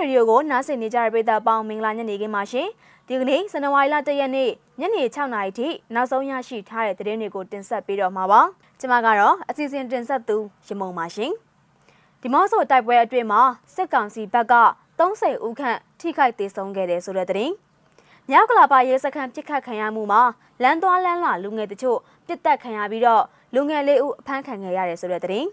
ရေဒီယိုကိုနားဆင်နေကြတဲ့ပရိသတ်ပေါင်းမင်္ဂလာညနေခင်းပါရှင်ဒီကနေ့ဇန်နဝါရီလ၁ရက်နေ့ညနေ6နာရီထိနောက်ဆုံးရရှိထားတဲ့သတင်းတွေကိုတင်ဆက်ပေးတော့မှာပါကျွန်မကတော့အစီအစဉ်တင်ဆက်သူရမုံပါရှင်ဒီမော့ဆိုတိုက်ပွဲအတွင်းမှာစစ်ကောင်စီဘက်က30ဦးခန့်ထိခိုက်ဒေဆုံးခဲ့တယ်ဆိုတဲ့သတင်းမြောက်ကလာပါရဲစခန်းပြစ်ခတ်ခံရမှုမှာလမ်းသွားလမ်းလာလူငယ်တချို့ပြစ်တက်ခံရပြီးတော့လူငယ်လေးဦးအဖမ်းခံခဲ့ရတယ်ဆိုတဲ့သတင်း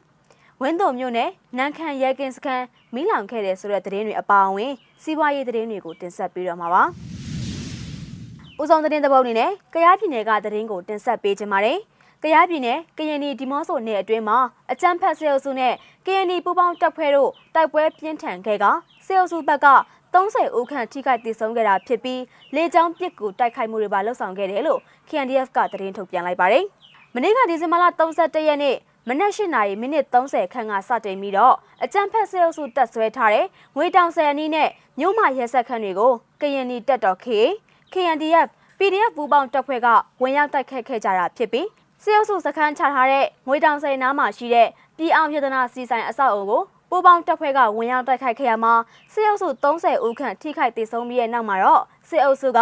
ဝင်းတုံမြို့နယ်နန်းခမ်းရဲကင်းစခန်းမိလောင်ခဲ့တယ်ဆိုတဲ့သတင်းတွေအပါအဝင်စီးပွားရေးသတင်းတွေကိုတင်ဆက်ပေးတော့မှာပါ။ဦးဆောင်သတင်းသဘောအနေနဲ့ကရားပြည်နယ်ကသတင်းကိုတင်ဆက်ပေးကြပါမယ်။ကရားပြည်နယ်ကရင်နီဒီမော့ဆိုနယ်အတွင်းမှာအကြမ်းဖက်ဆဲအုပ်စုနဲ့ကရင်နီပူးပေါင်းတပ်ဖွဲ့တို့တိုက်ပွဲပြင်းထန်ခဲ့ကဆဲအုပ်စုဘက်က30ဦးခန့်ထိခိုက်ဒေဆုံးခဲ့တာဖြစ်ပြီးလေကြောင်းပစ်ကူတိုက်ခိုက်မှုတွေပါလှုပ်ဆောင်ခဲ့တယ်လို့ KNDF ကသတင်းထုတ်ပြန်လိုက်ပါတယ်။မနေ့ကဒီဇင်ဘာလ31ရက်နေ့ မနက်၈နာရီမိနစ်30ခန့်ကစတင်ပြီးတော့အကြမ်းဖက်ဆဲအုပ်စုတက်ဆွဲထားတဲ့ငွေတောင်ဆယ်အနီးနဲ့မြို့မရဲဆက်ခန့်တွေကိုကရင်နီတက်တော် K KNDF PDF ပူးပေါင်းတပ်ဖွဲ့ကဝင်ရောက်တိုက်ခတ်ခဲ့ကြတာဖြစ်ပြီးဆဲအုပ်စုစခန်းချထားတဲ့ငွေတောင်ဆယ်နားမှာရှိတဲ့ပြည်အောင်ပြဒနာစီဆိုင်အဆောက်အုံကိုပူပေါင်းတပ်ဖွဲ့ကဝင်ရောက်တိုက်ခိုက်ခဲ့ရမှာစစ်အုပ်စု30ဦးခန့်ထိခိုက်ဒေဆုံးပြီးတဲ့နောက်မှာတော့စစ်အုပ်စုက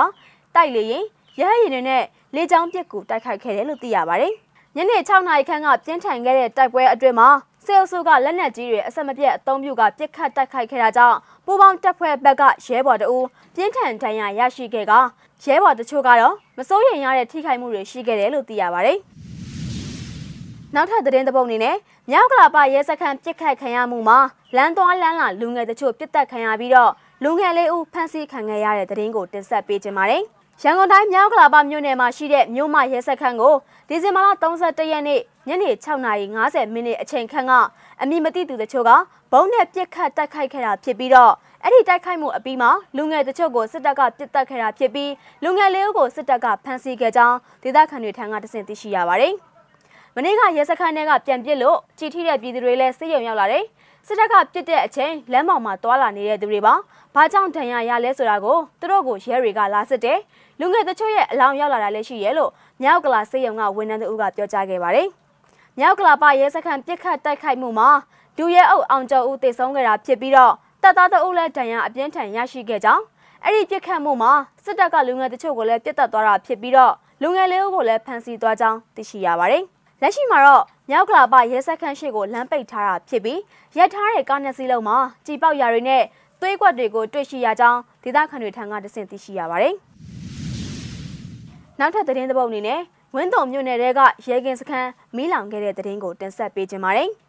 တိုက်လေရင်ရဟရင်တွေနဲ့လေကြောင်းပစ်ကူတိုက်ခိုက်ခဲ့တယ်လို့သိရပါတယ် ညနေ6နာရီခန့်ကပြင်းထန်ခဲ့တဲ့တိုက်ပွဲအတွင်းမှာစစ်အုပ်စုကလက်နက်ကြီးတွေအဆက်မပြတ်အသုံးပြုကပစ်ခတ်တိုက်ခိုက်ခဲ့တာကြောင့်ပူပေါင်းတပ်ဖွဲ့ဘက်ကရဲဘော်တအူးပြင်းထန်ဒဏ်ရာရရှိခဲ့ကရဲဘော်တချို့ကတော့မစိုးရိမ်ရတဲ့ထိခိုက်မှုတွေရှိခဲ့တယ်လို့သိရပါတယ်။နောက်ထပ်သတင်းသပုတ်အနေနဲ့မြောက်ကလာပရဲစခန်းပြစ်ခတ်ခံရမှုမှာလမ်းသွားလမ်းလာလူငယ်တချို့ပြစ်တက်ခံရပြီးတော့လူငယ်လေးဦးဖမ်းဆီးခံခဲ့ရတဲ့သတင်းကိုတင်ဆက်ပေးခြင်းပါတယ်။ ရန်ကုန်တိုင်းမြောက်ကလာပမြို့နယ်မှာရှိတဲ့မြို့မရဲစခန်းကိုဒီဇင်ဘာလ31ရက်နေ့ညနေ6:50မိနစ်အချိန်ခန့်ကအမိမတိသူတချို့ကဘုံနဲ့ပြစ်ခတ်တိုက်ခိုက်ခဲ့တာဖြစ်ပြီးတော့အဲ့ဒီတိုက်ခိုက်မှုအပြီးမှာလူငယ်တချို့ကိုစစ်တပ်ကပစ်တက်ခဲ့တာဖြစ်ပြီးလူငယ်လေးဦးကိုစစ်တပ်ကဖမ်းဆီးခဲ့ကြောင်းဒေသခံတွေထံကတစင်သိရှိရပါတယ်။ မနေ့ကရဲစခန်းထဲကပြန်ပစ်လို့ကြည်ထိတဲ့ပြည်သူတွေလည်းစစ်ရုံရောက်လာတယ်။စစ်တပ်ကပစ်တဲ့အချိန်လမ်းပေါ်မှာတွာလာနေတဲ့သူတွေပါ။ဘာကြောင့်ဒဏ်ရာရလဲဆိုတာကိုသူတို့ကိုရဲတွေကလာစစ်တယ်။လူငယ်တချို့ရဲ့အလောင်းရောက်လာတာလည်းရှိရဲလို့မြောက်ကလာစေယုံကဝန်ထမ်းတို့ကပြောကြားခဲ့ပါတယ်။မြောက်ကလာပရဲစခန်းပြစ်ခတ်တိုက်ခိုက်မှုမှာဒူရဲအုပ်အောင်ကျော်ဦးတေဆုံးခဲ့တာဖြစ်ပြီးတော့တပ်သားတအုပ်လည်းဒဏ်ရာအပြင်းထန်ရရှိခဲ့ကြောင်းအဲ့ဒီပြစ်ခတ်မှုမှာစစ်တပ်ကလူငယ်တချို့ကိုလည်းပြစ်တက်သွားတာဖြစ်ပြီးတော့လူငယ်လေးကိုလည်းဖမ်းဆီးသွားကြောင်းသိရှိရပါတယ်။ လက်ရှိမှာတော့မြောက်ကလာပရဲစခန်းရှိကိုလမ်းပိတ်ထားတာဖြစ်ပြီးရက်ထားတဲ့ကားနှစ်စီးလုံးမှာကြည်ပေါက်ရာတွေနဲ့သွေးကွက်တွေကိုတွေ့ရှိရကြောင်းဒေသခံတွေထံကတဆင့်သိရှိရပါတယ်။နောက်ထပ်သတင်းသဘောအနေနဲ့ဝင်းတုံမြို့နယ်တဲကရဲကင်းစခန်းမီးလောင်ခဲ့တဲ့သတင်းကိုတင်ဆက်ပေးခြင်းပါတယ်။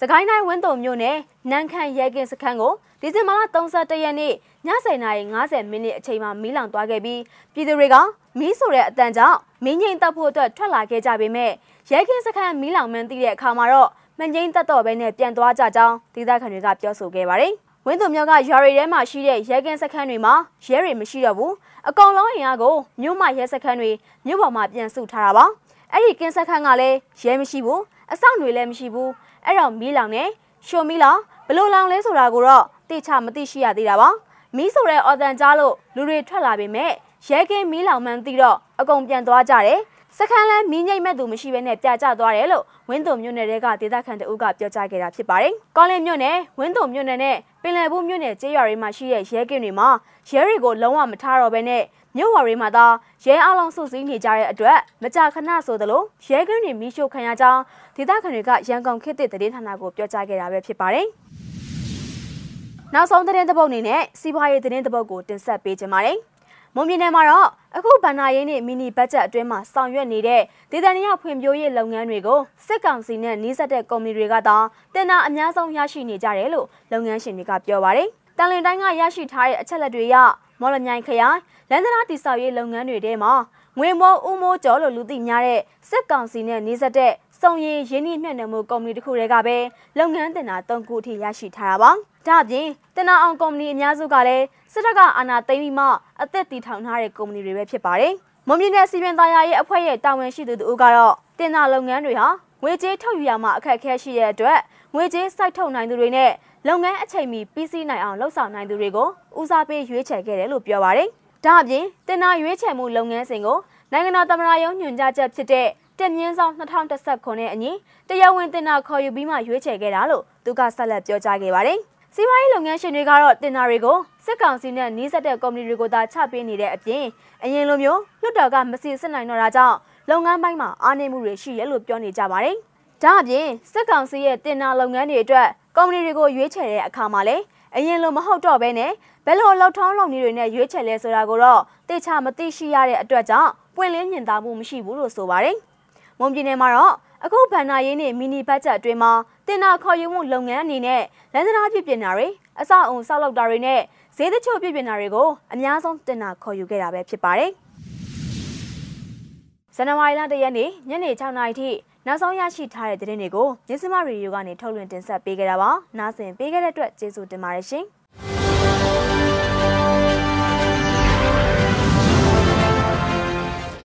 စကိုင်းတိုင်းဝင်းတုံမြို့နယ်နန်းခမ်းရဲကင်းစခန်းကိုဒီဇင်ဘာလ31ရက်နေ့ည9:50မိနစ်အချိန်မှာမီးလောင်သွားခဲ့ပြီးပြည်သူတွေကမီးဆိုတဲ့အတန်ကြောင့်မင်းငိမ့်တက်ဖို့အတွက်ထွက်လာခဲ့ကြပေမဲ့ရဲကင်းစခန်းမီးလောင်မှန်းသိတဲ့အခါမှာတော့မငိမ့်တက်တော့ဘဲနဲ့ပြန်သွားကြကြောင်းဒေသခံတွေကပြောဆိုခဲ့ပါတယ်။ဝင်းသူမြို့ကရွာတွေထဲမှာရှိတဲ့ရဲကင်းစခန်းတွေမှာရဲတွေမရှိတော့ဘူးအကောင်လုံးအင်အားကိုမြို့မှာရဲစခန်းတွေမြို့ပေါ်မှာပြန်စုထားတာပါအဲ့ဒီကင်းစခန်းကလည်းရဲမရှိဘူးအဆောင်တွေလည်းမရှိဘူး အဲ့တော့မီးလောင်နေရှိုမီးလောင်ဘလို့လောင်လဲဆိုတာကိုတော့သိချမသိရှိရသေးတာပါမီးဆိုတဲ့အော်တန်ကြားလို့လူတွေထွက်လာပေမဲ့ရဲကင်းမီးလောင်မှန်းသိတော့အကုန်ပြန်သွားကြတယ် စခန်းလဲမီးငိမ့်မဲ့သူမရှိဘဲနဲ့ပြကြသွားတယ်လို့ဝင်းတုံမြို့နယ်ကဒေသခံတအုပ်ကပြောကြားခဲ့တာဖြစ်ပါတယ်။ကောင်းလင်းမြို့နယ်ဝင်းတုံမြို့နယ်နဲ့ပင်လယ်ဘူးမြို့နယ်ကျေးရွာတွေမှာရှိတဲ့ရဲကင်းတွေမှာရဲတွေကိုလုံးဝမထားတော့ဘဲနဲ့မြို့ဝါတွေမှာသာရဲအလုံးစုစည်းနေကြတဲ့အတွက်မကြာခဏဆိုသလိုရဲကင်းတွေမိရှို့ခံရကြောင်းဒေသခံတွေကရန်ကုန်ခေတ်သစ်သတင်းဌာနကိုပြောကြားခဲ့တာပဲဖြစ်ပါတယ်။နောက်ဆုံးသတင်းသပုတ်အနေနဲ့စီးပွားရေးသတင်းသပုတ်ကိုတင်ဆက်ပေးကြပါမယ်။ မွန်ပြည်နယ်မှာတော့အခုဗန္နာရင်းနဲ့မီနီဘတ်ဂျက်အတွင်းမှာဆောင်ရွက်နေတဲ့ဒေသနာဖွံ့ဖြိုးရေးလုပ်ငန်းတွေကိုစစ်ကောင်စီနဲ့နှီးစပ်တဲ့ကုမ္ပဏီတွေကသာတင်နာအများဆုံးရရှိနေကြတယ်လို့လုပ်ငန်းရှင်တွေကပြောပါတယ်။တန်လင်တိုင်းကရရှိထားတဲ့အချက်လက်တွေအရမော်လမြိုင်ခရိုင်လန်ဒနာတိဆောက်ရေးလုပ်ငန်းတွေထဲမှာငွေမောဦးမိုးကျော်လို့လူသိများတဲ့စစ်ကောင်စီနဲ့နှီးစပ်တဲ့ စုံရည်ရင်းနှီးမြှင့်နှံမှုကုမ္ပဏီတစ်ခုတည်းကပဲလုပ်ငန်းတင်တာ၃ခုအထိရရှိထားတာပါ။ဒါ့အပြင်တင်နာအောင်ကုမ္ပဏီအများစုကလည်းစစ်တပ်ကအာဏာသိမ်းပြီးမှအသက်တည်ထောင်ထားတဲ့ကုမ္ပဏီတွေပဲဖြစ်ပါတယ်။မွန်ပြည်နယ်စီပင်သားရရဲ့အဖွဲ့ရဲ့တာဝန်ရှိသူတို့ကတော့တင်နာလုပ်ငန်းတွေဟာငွေကြေးထုတ်ယူရမှာအခက်အခဲရှိတဲ့အတွက်ငွေကြေးစိုက်ထုတ်နိုင်သူတွေနဲ့လုပ်ငန်းအချိန်မီပြီးစီးနိုင်အောင်လှုပ်ဆောင်နိုင်သူတွေကိုဦးစားပေးရွေးချယ်ခဲ့တယ်လို့ပြောပါတယ်။ဒါ့အပြင်တင်နာရွေးချယ်မှုလုပ်ငန်းစဉ်ကိုနိုင်ငံတော်သမ္မတရုံးညွှန်ကြားချက်ဖြစ်တဲ့ တက်မြင့်ဆောင်2019နဲ့အညီတရားဝင်တင်တာခေါ်ယူပြီးမှရွေးချယ်ခဲ့တာလို့သူကဆက်လက်ပြောကြားခဲ့ပါတယ်။စီးပွားရေးလုပ်ငန်းရှင်တွေကတော့တင်နာတွေကိုစစ်ကောင်စီနဲ့နှီးစပ်တဲ့ကုမ္ပဏီတွေကိုသာချပေးနေတဲ့အပြင်အရင်လိုမျိုးလွတ်တော်ကမစီစစ်နိုင်တော့တာကြောင့်လုပ်ငန်းပိုင်းမှာအားနည်းမှုတွေရှိရလို့ပြောနေကြပါတယ်။ဒါအပြင်စစ်ကောင်စီရဲ့တင်နာလုပ်ငန်းတွေအတွက်ကုမ္ပဏီတွေကိုရွေးချယ်တဲ့အခါမှာလည်းအရင်လိုမဟုတ်တော့ဘဲနဲ့ဘယ်လိုလှုပ်ထောင်းလုပ်နည်းတွေနဲ့ရွေးချယ်လဲဆိုတာကိုတော့တေချာမသိရှိရတဲ့အတွက်ကြောင့်ပွင့်လင်းမြင်သာမှုမရှိဘူးလို့ဆိုပါတယ်။ မွန်ပြည်နယ်မှာတော့အခုဗန္နာရေးနဲ့မီနီဘတ်ဂျက်အတွင်းမှာတင်နာခေါ်ယူမှုလုပ်ငန်းအနေနဲ့လမ်းစနာပြပြင်တာတွေအဆောက်အုံဆောက်လုပ်တာတွေနဲ့ဈေးတချို့ပြပြင်တာတွေကိုအများဆုံးတင်နာခေါ်ယူခဲ့တာပဲဖြစ်ပါတယ်။ဇန်နဝါရီလ၁ရက်နေ့ညနေ6နာရီထိနောက်ဆုံးရရှိထားတဲ့သတင်းတွေကိုညစမရေဒီယိုကနေထုတ်လွှင့်တင်ဆက်ပေးခဲ့တာပါ။နားဆင်ပေးခဲ့တဲ့အတွက်ကျေးဇူးတင်ပါတယ်ရှင်။